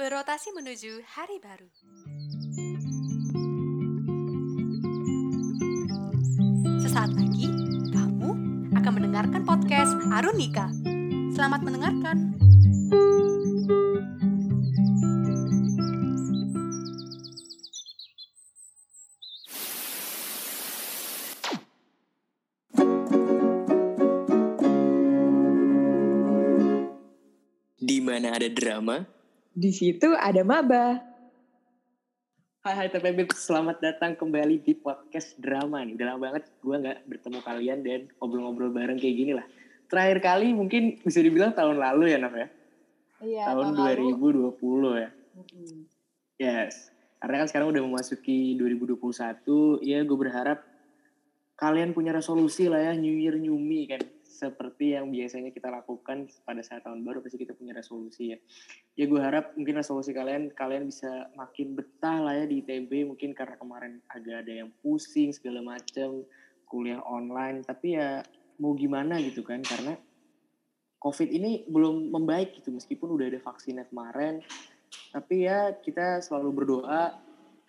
berotasi menuju hari baru. Sesaat lagi, kamu akan mendengarkan podcast Arunika. Selamat mendengarkan. Di mana ada drama, Di situ ada maba. Hai hai TPB, selamat datang kembali di podcast drama nih. Udah lama banget gue nggak bertemu kalian dan ngobrol-ngobrol bareng kayak gini lah. Terakhir kali mungkin bisa dibilang tahun lalu ya, Naf ya? Iya, tahun 2020 ya. Yes. Karena kan sekarang udah memasuki 2021, ya gue berharap kalian punya resolusi lah ya, New Year New Me kan. Seperti yang biasanya kita lakukan pada saat tahun baru, pasti kita punya resolusi ya. Ya gue harap mungkin resolusi kalian, kalian bisa makin betah lah ya di ITB, mungkin karena kemarin agak ada yang pusing segala macem, kuliah online, tapi ya mau gimana gitu kan, karena COVID ini belum membaik gitu, meskipun udah ada vaksinnya kemarin, tapi ya kita selalu berdoa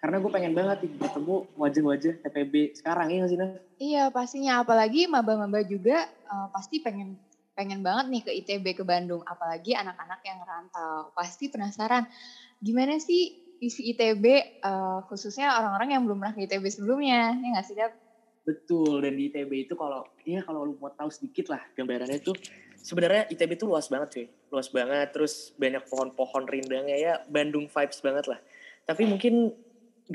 karena gue pengen banget nih ketemu wajah-wajah TPB sekarang ya sih Naf? Iya pastinya. Apalagi maba-maba juga eh, pasti pengen pengen banget nih ke ITB ke Bandung. Apalagi anak-anak yang rantau pasti penasaran gimana sih isi ITB eh, khususnya orang-orang yang belum pernah ke ITB sebelumnya ya nggak sih Dap? Betul. Dan di ITB itu kalau ya kalau lu mau tahu sedikit lah gambarannya itu sebenarnya ITB itu luas banget cuy. Luas banget. Terus banyak pohon-pohon rindangnya ya Bandung vibes banget lah. Tapi mungkin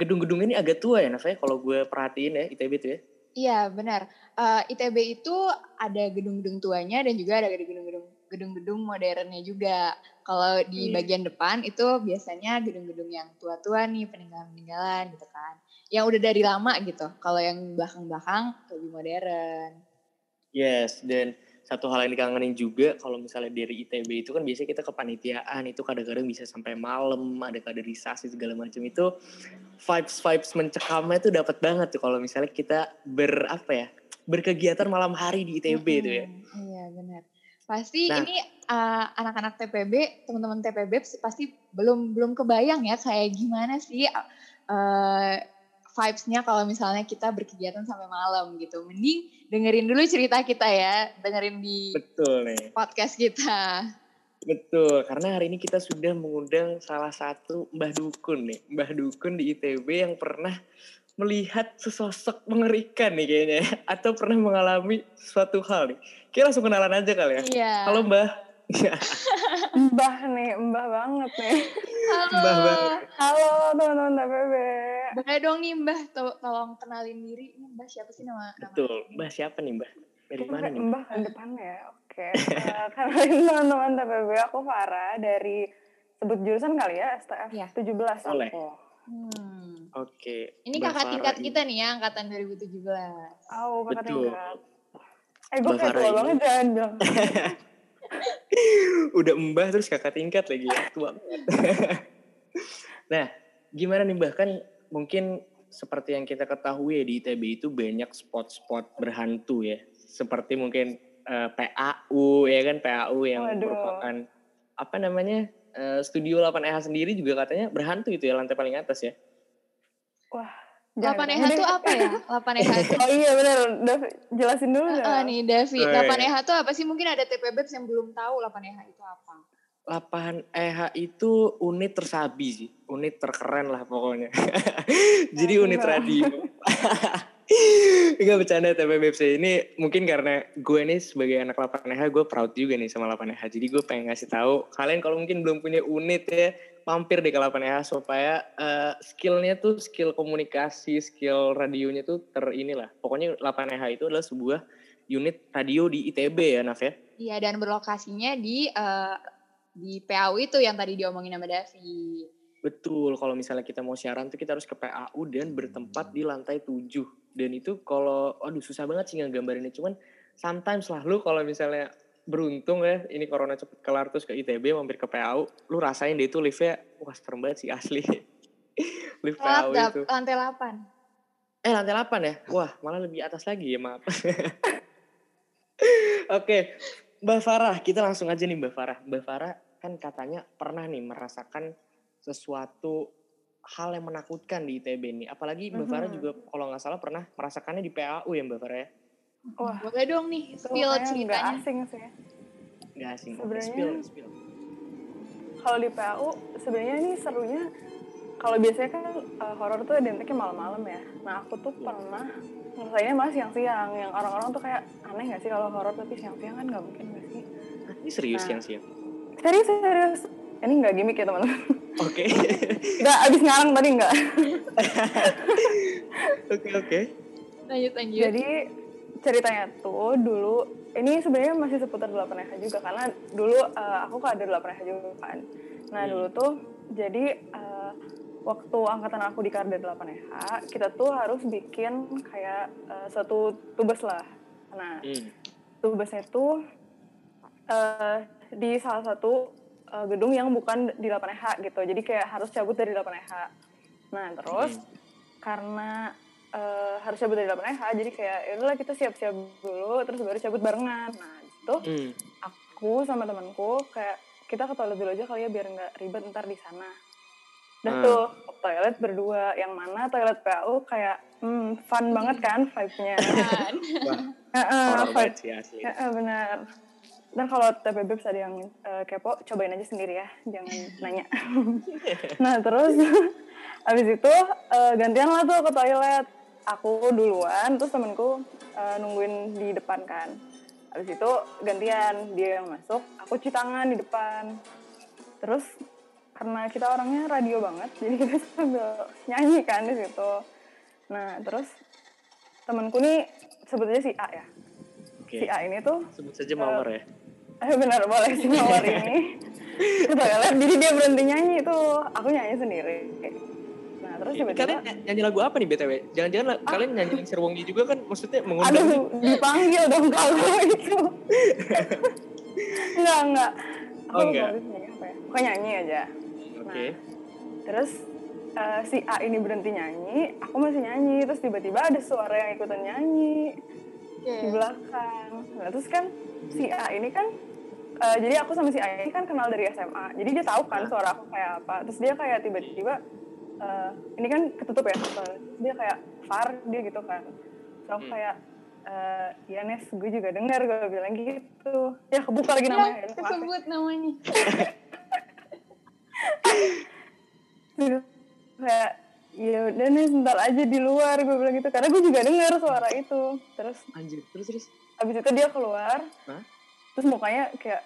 gedung-gedung ini agak tua ya Naf ya? Kalau gue perhatiin ya ITB itu ya. Iya benar. Eh, ITB itu ada gedung-gedung tuanya dan juga ada gedung-gedung gedung-gedung modernnya juga. Kalau di Iya. bagian depan itu biasanya gedung-gedung yang tua-tua nih peninggalan-peninggalan gitu kan. Yang udah dari lama gitu kalau yang belakang-belakang lebih modern. Yes, dan satu hal yang dikangenin juga kalau misalnya dari ITB itu kan biasanya kita kepanitiaan itu kadang-kadang bisa sampai malam, ada kaderisasi segala macam itu vibes vibes mencekamnya tuh dapat banget tuh kalau misalnya kita ber apa ya berkegiatan malam hari di ITB itu ya. Iya benar. Pasti Nah. ini uh, anak-anak TPB, teman-teman TPB pasti belum belum kebayang ya kayak gimana sih uh, vibes-nya kalau misalnya kita berkegiatan sampai malam gitu. Mending dengerin dulu cerita kita ya, dengerin di Betul nih, podcast kita. betul. Karena hari ini kita sudah mengundang salah satu Mbah Dukun nih, Mbah Dukun di ITB yang pernah melihat sesosok mengerikan nih kayaknya, ya. atau pernah mengalami suatu hal nih. Kayak langsung kenalan aja kali ya. Iya. Halo Mbah. Mbah nih, mbah banget nih. Halo. Mbah banget. Halo teman-teman TPB. Boleh dong nih Mbah, to- tolong kenalin diri. Ini Mbah siapa sih nama? nama Betul. Mbah siapa nih Mbah? Dari Kita mana nih? Mbah ke depannya ya. Oke. Eh, Kenalin teman-teman TPB, aku Farah dari sebut jurusan kali ya, STF Iya. 17 Boleh. aku. Hmm. Oke. Ini Mbah kakak tingkat ini. kita nih ya, angkatan 2017. Oh, kakak Betul. tingkat. Eh, gue kayak tua ini- banget jangan bilang. Udah mbah terus kakak tingkat lagi ya. Tua banget. nah, gimana nih Mbah? Kan mungkin seperti yang kita ketahui ya di ITB itu banyak spot-spot berhantu ya. Seperti mungkin eh, PAU ya kan PAU yang Waduh. merupakan apa namanya eh, studio 8EH sendiri juga katanya berhantu itu ya lantai paling atas ya. Wah. 8 jangan EH ditanya itu apa ya? 8 EH itu Oh iya benar, Davi, jelasin dulu Heeh, dong. nih Davi, Oh, 8 iya. EH itu apa sih? Mungkin ada TPB yang belum tahu 8 EH itu apa. 8 EH itu unit tersabi sih, unit terkeren lah pokoknya. Jadi Nah, unit radio. Enggak bercanda TPBFC ini mungkin karena gue nih sebagai anak 8 EH gue proud juga nih sama 8 EH. Jadi gue pengen ngasih tahu kalian kalau mungkin belum punya unit ya mampir deh ke 8 EH supaya eh, skillnya tuh skill komunikasi, skill radionya tuh ter inilah. Pokoknya 8 EH itu adalah sebuah unit radio di ITB ya Naf ya. Iya, dan berlokasinya di eh, di PAU itu yang tadi diomongin sama Davi. Betul, kalau misalnya kita mau siaran tuh kita harus ke PAU dan bertempat di lantai 7. Dan itu kalau, aduh susah banget sih nggambarinnya. Cuman sometimes lah lu kalau misalnya beruntung ya, ini corona cepet kelar terus ke ITB mampir ke PAU, lu rasain deh itu liftnya, wah serem banget sih asli. Lift PAU itu. lantai 8. Eh lantai 8 ya? Wah malah lebih atas lagi ya maaf. Oke, Mbak Farah, kita langsung aja nih Mbak Farah. Mbak Farah kan katanya pernah nih merasakan sesuatu hal yang menakutkan di ITB ini. Apalagi Mbak Farah Mhm. juga kalau nggak salah pernah merasakannya di PAU ya Mbak Farah ya? Wah, Boleh dong nih, spill ceritanya. asing sih. Nggak asing. Sebenarnya- spill, spill. Kalau di PAU sebenarnya ini serunya kalau biasanya kan eh, horor tuh identiknya malam-malam ya. Nah aku tuh Iya. pernah ngerasainnya malah siang-siang. Yang orang-orang tuh kayak aneh gak sih kalau horor tapi siang-siang kan nggak mungkin gak sih? Ah, ini serius Nah. yang siap. Serius serius. Ini nggak gimmick ya teman-teman. Oke. Udah abis ngarang tadi nggak? Oke, oke. Lanjut lanjut. Jadi ceritanya tuh dulu ini sebenarnya masih seputar 8 EH juga karena dulu eh, aku kan ada 8 EH juga kan. Nah Hmm. dulu tuh jadi eh, waktu angkatan aku di Karda 8 EH kita tuh harus bikin kayak eh, suatu tugas lah. Nah Hmm. tugasnya tuh eh, di salah satu eh, gedung yang bukan di 8 EH gitu. Jadi kayak harus cabut dari 8 EH. Nah terus Hmm. karena eh, harus cabut dari 8 EH jadi kayak ya udahlah kita siap-siap dulu terus baru cabut barengan. Nah itu Hmm. aku sama temanku kayak kita ke toilet dulu aja kali ya biar nggak ribet ntar di sana. Udah Hmm. tuh toilet berdua. Yang mana toilet PAU kayak hmm, fun banget kan vibe-nya. Kan? Horor vibe. sih asli. Heeh, benar. Dan kalau TPB ada yang eh, kepo cobain aja sendiri ya. Jangan nanya. Nah terus abis itu eh, gantian lah tuh ke toilet. Aku duluan terus temenku eh, nungguin di depan kan. Abis itu gantian dia yang masuk aku cuci tangan di depan. Terus karena kita orangnya radio banget jadi kita sambil nyanyi kan di situ. Nah terus temanku nih sebetulnya si A ya. Oke. si A ini tuh Sebut saja Mawar ya. Eh benar boleh si Mawar ini. Ke toilet jadi dia berhenti nyanyi tuh. Aku nyanyi sendiri terus Ini tiba-tiba kalian ny- nyanyi lagu apa nih BTW? Jangan-jangan la- kalian nyanyi Lingser Wongi juga kan maksudnya mengundang aduh dipanggil dong kalau itu enggak enggak aku Oh, enggak. habis nyanyi apa ya pokoknya nyanyi aja Oke. terus eh, si A ini berhenti nyanyi aku masih nyanyi terus tiba-tiba ada suara yang ikutan nyanyi Oke. di belakang. Nah, terus kan si A ini kan eh, jadi aku sama si A ini kan kenal dari SMA. Jadi dia tahu kan Nah. suara aku kayak apa. Terus dia kayak tiba-tiba eh, ini kan ketutup ya. Terus dia kayak Far dia gitu kan. Terus aku Hmm. kayak eh ya Nes, gue juga dengar gue bilang gitu. Ya kebuka lagi Ya, namanya. Ya. kesebut namanya. Terus kayak ya udah nih sebentar aja di luar gue bilang gitu karena gue juga dengar suara itu terus Anjir, terus terus. abis itu dia keluar Hah? terus mukanya kayak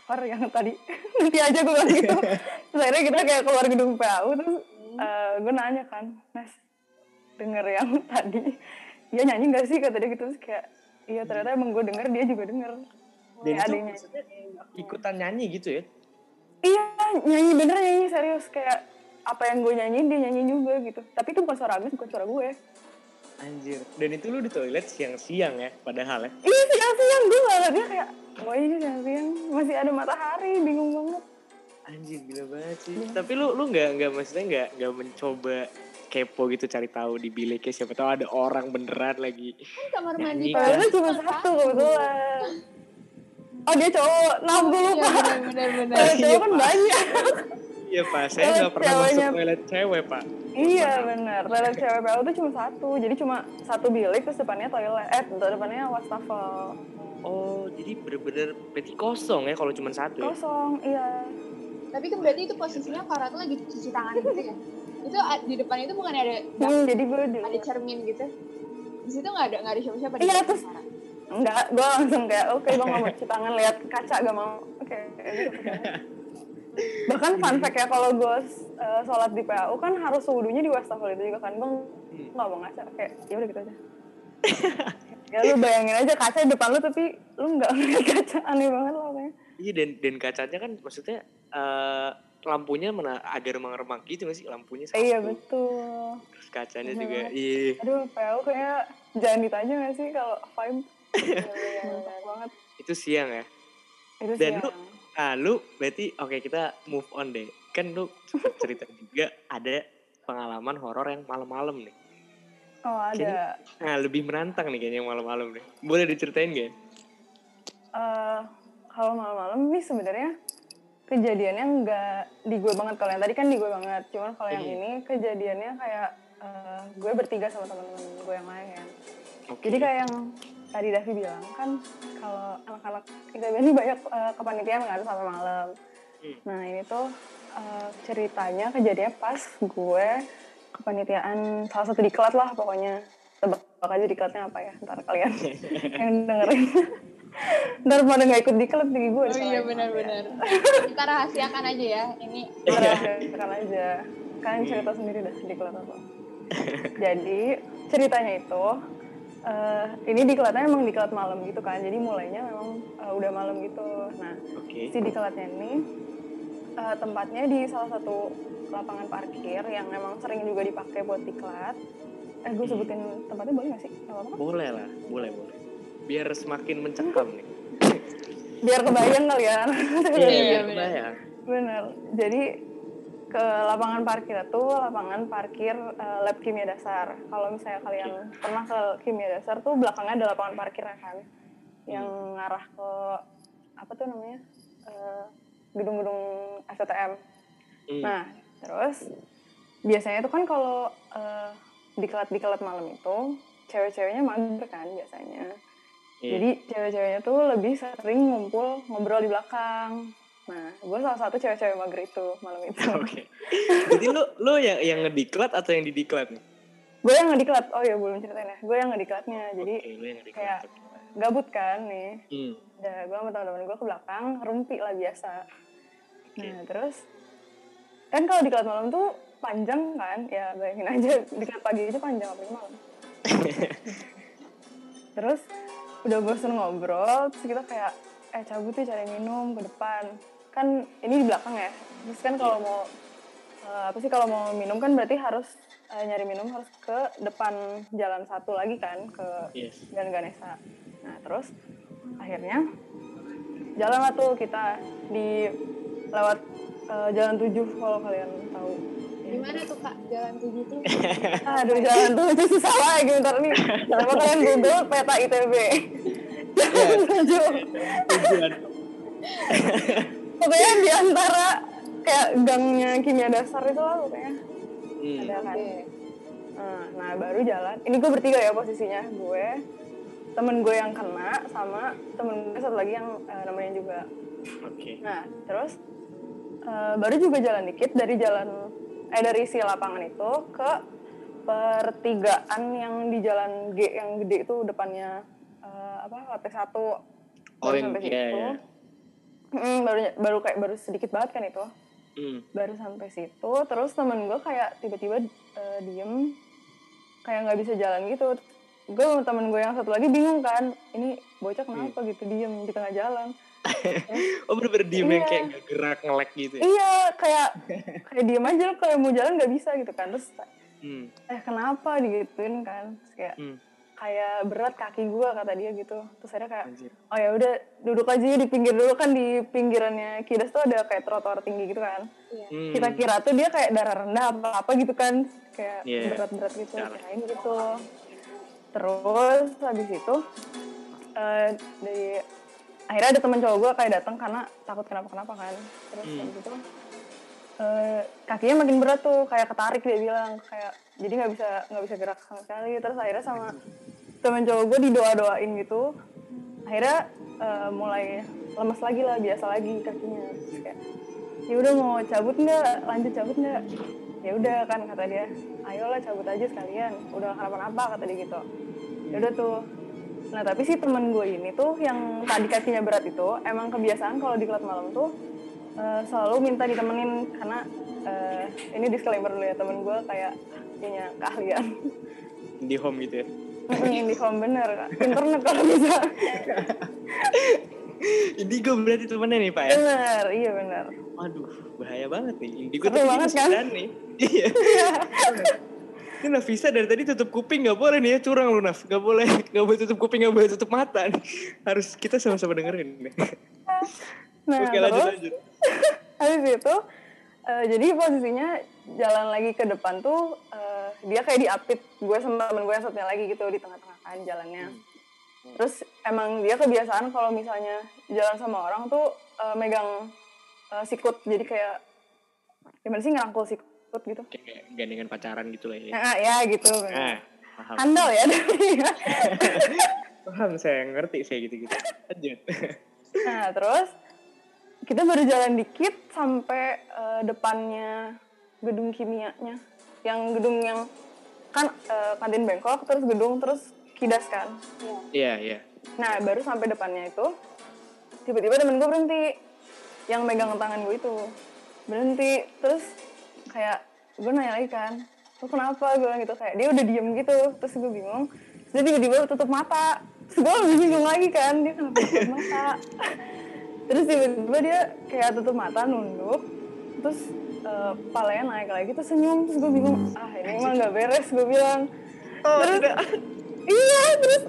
Far yang tadi nanti aja gue bilang gitu terus akhirnya kita kayak keluar gedung PAU terus eh, gue nanya kan Nes denger yang tadi dia nyanyi gak sih kata dia gitu terus kayak iya ternyata emang gue denger dia juga denger Dan Kayak itu adanya maksudnya ikutan nyanyi gitu ya? iya nyanyi bener nyanyi serius kayak apa yang gue nyanyiin dia nyanyi juga gitu tapi itu bukan suara Agnes bukan suara gue Anjir. Dan itu lu di toilet siang-siang ya padahal ya. iya siang-siang gue ngeliat dia kayak oh ini siang-siang masih ada matahari bingung banget Anjir gila banget sih. Iya. Tapi lu lu nggak nggak maksudnya nggak nggak mencoba kepo gitu cari tahu di biliknya siapa tahu ada orang beneran lagi. Kan kamar mandi. Toiletnya cuma satu kebetulan. Oh dia cowok, nah gue lupa. benar. Toilet Iya, cowok kan banyak. Iya pak, saya nggak pernah masuk ceweknya- toilet cewek pak. iya benar. Toilet cewek PAU tuh cuma satu, jadi cuma satu bilik terus depannya toilet, eh depannya wastafel. Oh jadi bener-bener berarti kosong ya kalau cuma satu ya? Kosong, iya. Tapi kan berarti itu posisinya Farah tuh lagi cuci tangan gitu ya. Itu a- di depan itu bukan ada Hmm, jadi gue di ada cermin gitu. Di situ nggak ada nggak ada siapa-siapa di Iya, depan terus- Farah. enggak, gue langsung kayak oke gue nggak mau cuci tangan lihat kaca gak mau. Oke, kayak gitu. Bahkan fun fact ya kalau gue uh, sholat di PAU kan harus wudhunya di wastafel itu juga kan gue Hmm. nggak mau ngaca kayak ya udah gitu aja. ya lu bayangin aja kaca di depan lu tapi lu nggak ngeliat kaca aneh banget lah kayaknya. Iya dan dan kacanya kan maksudnya eh, lampunya mana agak remang-remang gitu nggak sih lampunya satu. Iya betul. Terus kacanya Iya juga iya. Aduh PAU kayak jangan ditanya nggak sih kalau vibe mantap banget. Itu siang ya. Itu Dan siang. lu- Ah lu berarti oke kita move on deh. Kan lu cerita juga ada pengalaman horor yang malam-malam nih. Oh ada. Nah lebih menantang nih kayaknya malam-malam nih. Boleh diceritain gak? eh kalau malam-malam nih sebenarnya kejadiannya nggak di gue banget. Kalau yang tadi kan di gue banget. Cuman kalau yang Hmm. ini kejadiannya kayak eh, gue bertiga sama teman-teman gue yang lain Oke. jadi kayak yang tadi Davi bilang kan kalau anak-anak ITB ini banyak eh, kepanitiaan kan sampai malam. Hmm. nah ini tuh eh, ceritanya kejadiannya pas gue kepanitiaan salah satu diklat lah pokoknya. Tebak aja diklatnya apa ya? Ntar kalian yang dengerin ntar pada nggak ikut diklat di gue Oh iya benar-benar. Kita rahasiakan aja ya. Ini Rahasiakan aja. Kalian cerita sendiri dah di kelas apa. Jadi ceritanya itu eh ini di kelasnya emang di kelas malam gitu kan. Jadi mulainya memang eh, udah malam gitu. Nah, Oke. si di kelasnya ini eh, tempatnya di salah satu lapangan parkir yang emang sering juga dipakai buat diklat. Eh, gue sebutin tempatnya boleh gak sih? Gak apa-apa kan? Boleh lah, boleh boleh. Biar semakin mencekam nih. Biar kebayang kali ya. Iya, biar bener. kebayang. Bener. Jadi ke lapangan parkir itu lapangan parkir eh, lab kimia dasar. Kalau misalnya kalian pernah ke kimia dasar tuh belakangnya ada lapangan parkir ya kan, yang ngarah ke apa tuh namanya Eh, gedung-gedung STM. Hmm. Nah terus biasanya tuh kan kalau diklat diklat malam itu cewek-ceweknya mager kan biasanya. Iya. Jadi cewek-ceweknya tuh lebih sering ngumpul ngobrol di belakang. Nah, gue salah satu cewek-cewek mager itu malam itu. Oke. Jadi lu lu yang yang ngediklat atau yang didiklat nih? gue yang ngediklat. Oh iya belum ceritain ya. Gue yang ngediklatnya. Jadi Oke, lu yang ngediklat. kayak gabut kan nih. Hmm. Udah gue sama teman-teman gue ke belakang rumpi lah biasa. Nah terus kan kalau diklat malam tuh panjang kan? Ya bayangin aja diklat pagi aja panjang apalagi malam. terus udah bosen ngobrol terus kita kayak eh cabut yuk cari minum ke depan. Kan ini di belakang ya. Terus kan kalau mau eh, apa sih kalau mau minum kan berarti harus eh, nyari minum harus ke depan jalan satu lagi kan ke Yes. Jalan Ganesa. Nah terus akhirnya jalan lah tuh kita di lewat eh, jalan tujuh kalau kalian tahu gimana tuh kak jalan tujuh tuh? Aduh jalan tujuh susah lagi bentar nih. Coba kalian google peta ITB. Jalan tujuh. Tujuan. Pokoknya di antara kayak gangnya kimia dasar itu lah pokoknya. Hmm. Ada kan. Oke. Nah, nah, baru jalan. Ini gue bertiga ya posisinya. Gue, temen gue yang kena sama temen gue satu lagi yang eh, namanya juga. Oke. Nah, terus eh, baru juga jalan dikit dari jalan eh dari si lapangan itu ke pertigaan yang di jalan G yang gede itu depannya eh, apa lantai satu Oh, Baru yang- sampai iya, situ. iya. Mm, baru baru kayak baru sedikit banget kan itu Hmm. baru sampai situ terus temen gue kayak tiba-tiba eh, diem kayak nggak bisa jalan gitu gue sama temen gue yang satu lagi bingung kan ini bocah kenapa gitu diem di tengah jalan Oh bener-bener diem yang Iya. kayak nggak gerak ngelek gitu ya? iya kayak kayak diem aja kalau mau jalan nggak bisa gitu kan terus Hmm. eh kenapa digituin kan Terus kayak Hmm. kayak berat kaki gue kata dia gitu terus akhirnya kayak Anjir. oh ya udah duduk aja ya di pinggir dulu kan di pinggirannya kidas tuh ada kayak trotoar tinggi gitu kan Iya. Hmm. kita kira tuh dia kayak darah rendah apa apa gitu kan kayak Iya. berat-berat gitu kirain gitu terus habis itu eh dari akhirnya ada teman cowok gue kayak datang karena takut kenapa-kenapa kan. Terus Hmm. habis itu eh, kakinya makin berat tuh kayak ketarik dia bilang kayak jadi nggak bisa nggak bisa gerak sama sekali. Terus akhirnya sama temen cowok gue didoa-doain gitu. Akhirnya eh, mulai lemes lagi lah biasa lagi kakinya. Terus kayak ya udah mau cabut nggak? Lanjut cabut nggak? Ya udah kan kata dia. Ayolah cabut aja sekalian. Udah nggak kenapa-napa kata dia gitu. Ya udah tuh nah tapi si temen gue ini tuh yang tadi kakinya berat itu emang kebiasaan kalau di kelas malam tuh eh, selalu minta ditemenin karena eh, ini disclaimer dulu ya temen gue kayak punya keahlian Di home gitu ya? di home bener kak internet kalau bisa Indigo berarti temennya nih Pak ya? bener iya bener Waduh, bahaya banget nih. Indigo Seru tapi dia banget, kan? berani. Iya. Ini Nafisa dari tadi tutup kuping gak boleh nih ya curang lu Naf. Gak boleh, gak boleh tutup kuping, gak boleh tutup mata. nih. Harus kita sama-sama dengerin nih. nah Oke lanjut terus lanjut. habis itu eh, jadi posisinya jalan lagi ke depan tuh eh, dia kayak diapit gue sama temen gue yang satunya lagi gitu di tengah-tengah kan jalannya terus emang dia kebiasaan kalau misalnya jalan sama orang tuh eh, megang eh, sikut jadi kayak gimana sih ngerangkul sikut gitu Kayak gandengan pacaran gitu lah ya. nah, ya gitu Ah, paham. handal ya Paham saya ngerti saya gitu-gitu. Lanjut. nah terus kita baru jalan dikit sampai eh, depannya gedung kimianya yang gedung yang kan eh, kantin Bangkok terus gedung terus kidas kan Iya, iya. Nah, baru sampai depannya itu, tiba-tiba temen gue berhenti. Yang megang tangan gue itu. Berhenti. Terus kayak, gue nanya lagi kan, lu kenapa? Gue bilang gitu, kayak dia udah diem gitu. Terus gue bingung. Terus dia tiba-tiba tutup mata. Terus gue lebih bingung lagi kan, dia kenapa tutup mata? Terus tiba-tiba dia kayak tutup mata, nunduk. Terus eh, palanya naik lagi, terus senyum. Terus gue bingung, ah ini emang gak beres, gue bilang. terus, iya, terus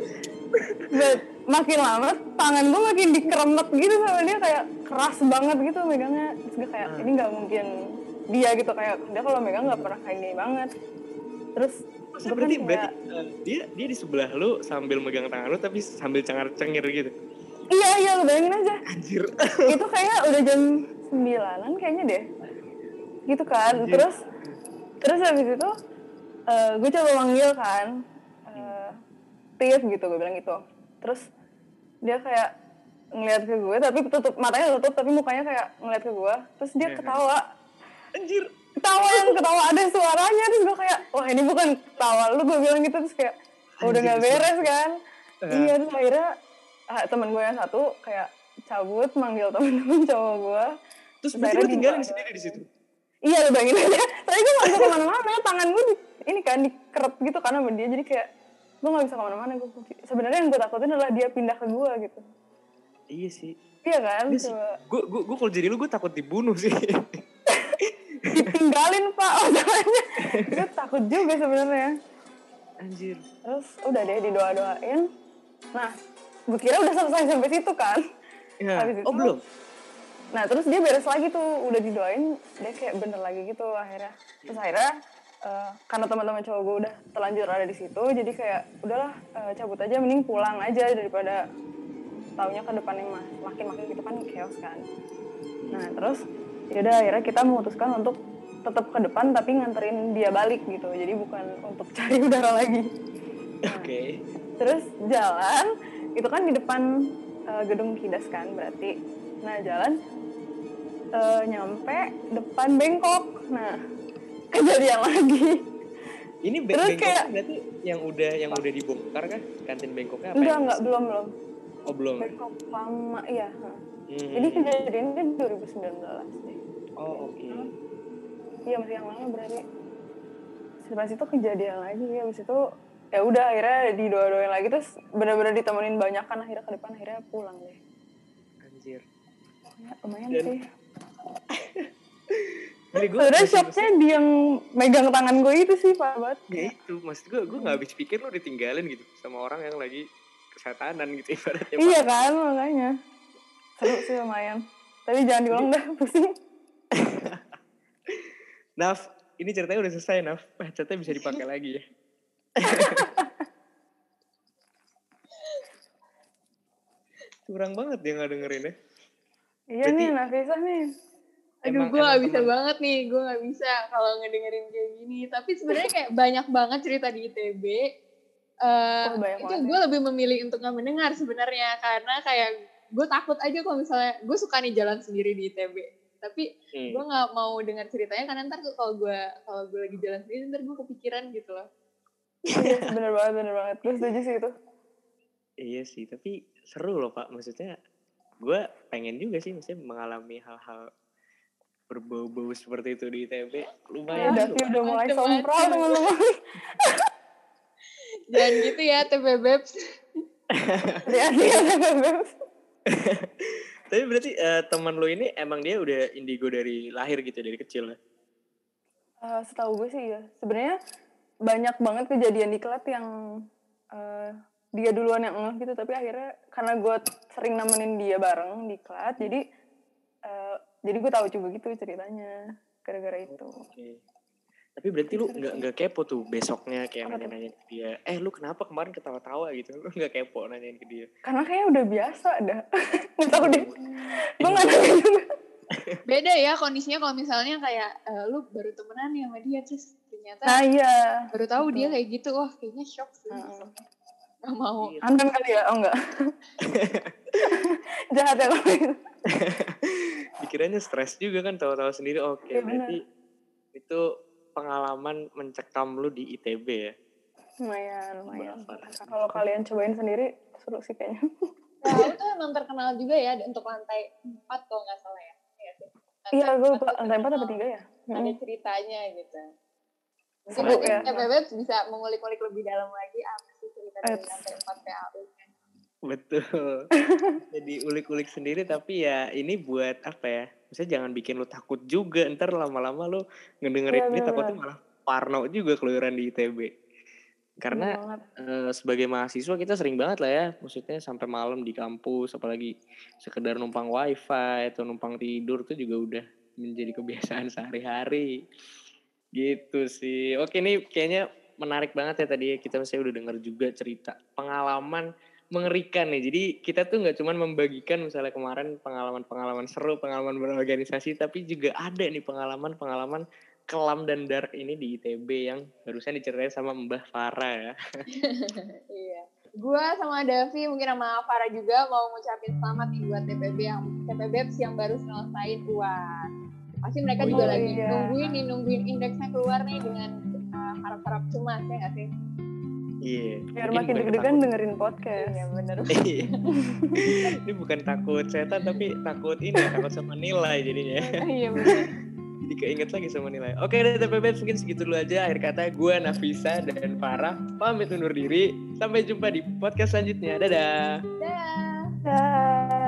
But, makin lama tangan gue makin dikeremet gitu sama dia kayak keras banget gitu megangnya terus gue kayak ini nggak mungkin dia gitu kayak dia kalau megang nggak pernah kayak gini banget terus Masa gue kan berarti, kayak- berarti eh, dia dia di sebelah lu sambil megang tangan lu tapi sambil cengar-cengir gitu. iya iya lo bayangin aja Anjir. itu kayak udah jam sembilanan kayaknya deh gitu kan Anjir. terus terus habis itu eh, gue coba manggil kan uh, Tif gitu gue bilang gitu terus dia kayak ngeliat ke gue tapi tutup matanya tutup tapi mukanya kayak ngeliat ke gue terus dia Iya. ketawa Anjir. ketawa yang ketawa ada suaranya terus gue kayak wah ini bukan ketawa lu gue bilang gitu terus kayak "Oh, udah gak beres kan Eh. iya terus akhirnya ah, temen gue yang satu kayak cabut manggil temen-temen cowok gue Terus berarti lu tinggalin sendiri di situ. iya lu bayangin aja tapi gue gak bisa ke mana-mana tangan gue di, ini kan dikeret gitu karena sama dia jadi kayak gue gak bisa ke mana-mana gue sebenarnya yang gue takutin adalah dia pindah ke gue gitu Iya sih. iya kan Gue gue gue kalau jadi lu gue takut dibunuh sih. ditinggalin pak masalahnya gue takut juga sebenarnya. Anjir. terus udah deh didoa-doain. Nah gue kira udah selesai sampai situ kan. Ya. Habis itu- Oh belum. nah terus dia beres lagi tuh. Udah didoain dia kayak bener lagi gitu akhirnya. Terus akhirnya eh, karena teman-teman cowok gue udah terlanjur ada di situ jadi kayak udahlah eh, cabut aja mending pulang aja daripada taunya ke depannya mas makin makin gitu kan chaos kan. Nah terus yaudah akhirnya kita memutuskan untuk tetap ke depan tapi nganterin dia balik gitu jadi bukan untuk cari udara lagi Oke. terus jalan itu kan di depan eh, gedung kidas kan berarti nah jalan eh, nyampe depan Bengkok nah kejadian lagi Ini be- Terus bengkok kayak- berarti yang udah yang udah dibongkar kan kantin bengkoknya apa? enggak yang- enggak belum belum Oh belum. Bengkok lama iya. Hmm. jadi kejadiannya 2019 deh Oh oke. Iya masih yang lama berarti setelah itu kejadian lagi habis itu ya udah akhirnya didoa-doain lagi terus benar-benar ditemenin banyak kan akhirnya ke depan akhirnya pulang deh Anjir. ya, lumayan Dan- sih sebenarnya shocknya dia yang megang tangan gue itu sih pak banget Ya itu, maksud gue, gue gak habis pikir lu ditinggalin gitu sama orang yang lagi kesetanan gitu ibaratnya. Pak. iya kan makanya seru sih lumayan tapi jangan diulang dah pusing Naf, ini ceritanya udah selesai Naf. Bacotnya bisa dipakai lagi ya. Kurang banget dia gak dengerin ya. iya Berarti- nih Nafisa nih Aduh, gue gak bisa banget nih, gue gak bisa kalau ngedengerin kayak gini. Tapi sebenarnya kayak banyak banget cerita di ITB. Eh, Oh, itu gue lebih memilih untuk gak mendengar sebenarnya karena kayak gue takut aja kalau misalnya gue suka nih jalan sendiri di ITB. Tapi Hmm. gue nggak mau dengar ceritanya karena ntar tuh kalau gue kalau gue lagi jalan sendiri ntar gue kepikiran gitu loh. iya bener banget bener banget gue setuju sih itu Iya sih, tapi seru loh Pak. Maksudnya gue pengen juga sih maksudnya mengalami hal-hal berbau-bau seperti itu di ITB. ya Lumayan Davi loh. udah mulai sompral teman-teman Jangan gitu ya TB Babes. hati-hati ya Beb. Tapi berarti eh, teman lo ini emang dia udah indigo dari lahir gitu, dari kecil ya? Eh, setahu gue sih ya sebenarnya banyak banget kejadian di kelas yang eh, dia duluan yang ngeh gitu tapi akhirnya karena gue sering nemenin dia bareng di kelas jadi eh, jadi gue tahu juga gitu ceritanya gara-gara itu Oke. Tapi berarti lu nggak nggak kepo tuh besoknya kayak nanya-nanya ke dia. Eh lu kenapa kemarin ketawa-tawa gitu? Lu nggak kepo nanyain ke dia. karena kayaknya udah biasa dah nggak tahu deh gue nggak juga beda ya kondisinya kalau misalnya kayak eh, lu baru temenan nih sama dia terus ternyata Nah iya. baru tahu dia betul. kayak gitu wah kayaknya shock sih Heeh. nggak mau Iya. Anten kali ya? Oh enggak. Jahat ya kalau gitu. Dikiranya stres juga kan tahu-tahu sendiri. Oke, Iya, benar. berarti itu pengalaman mencekam lu di ITB ya. Lumayan, lumayan. Kalau kalian cobain sendiri, seru sih kayaknya. Nah, lu tuh emang terkenal juga ya untuk lantai 4 kalau nggak salah ya. Iya sih. Lantai Iya, gue lupa. Lantai empat apa terkenal. tiga ya? Ada ceritanya gitu. Mungkin nanti ya. TPB bisa mengulik-ulik lebih dalam lagi apa sih cerita dari Eits. lantai 4 PAU kan. Betul. Jadi ulik-ulik sendiri tapi ya ini buat apa ya? Maksudnya jangan bikin lu takut juga. Ntar lama-lama lu ngedengerin Iya, ini takutnya malah parno juga keluyuran di ITB. Karena eh, sebagai mahasiswa kita sering banget lah ya, maksudnya sampai malam di kampus, apalagi sekedar numpang wifi atau numpang tidur tuh juga udah menjadi kebiasaan sehari-hari. Gitu sih. Oke nih kayaknya menarik banget ya tadi ya. kita saya udah dengar juga cerita pengalaman mengerikan nih. Jadi kita tuh nggak cuman membagikan misalnya kemarin pengalaman-pengalaman seru, pengalaman berorganisasi, tapi juga ada nih pengalaman-pengalaman kelam dan dark ini di ITB yang barusan diceritain sama Mbah Farah ya. Iya. Gua sama Davi mungkin sama Farah juga mau ngucapin selamat nih buat TPB yang TPB yang baru selesai UAN. Pasti mereka Oh juga iya. lagi nungguin nih nungguin indeksnya keluar nih dengan uh, harap-harap cemas ya nggak sih? Iya. Biar mungkin makin deg-degan dengerin podcast. Iya bener. Iya. ini bukan takut setan tapi takut ini ya, takut sama nilai jadinya. Iya bener. Jadi keinget lagi sama nilai. Oke deh TPB mungkin segitu dulu aja. Akhir kata gue Nafisa dan Farah pamit undur diri. Sampai jumpa di podcast selanjutnya. Dadah. Dah. Dah.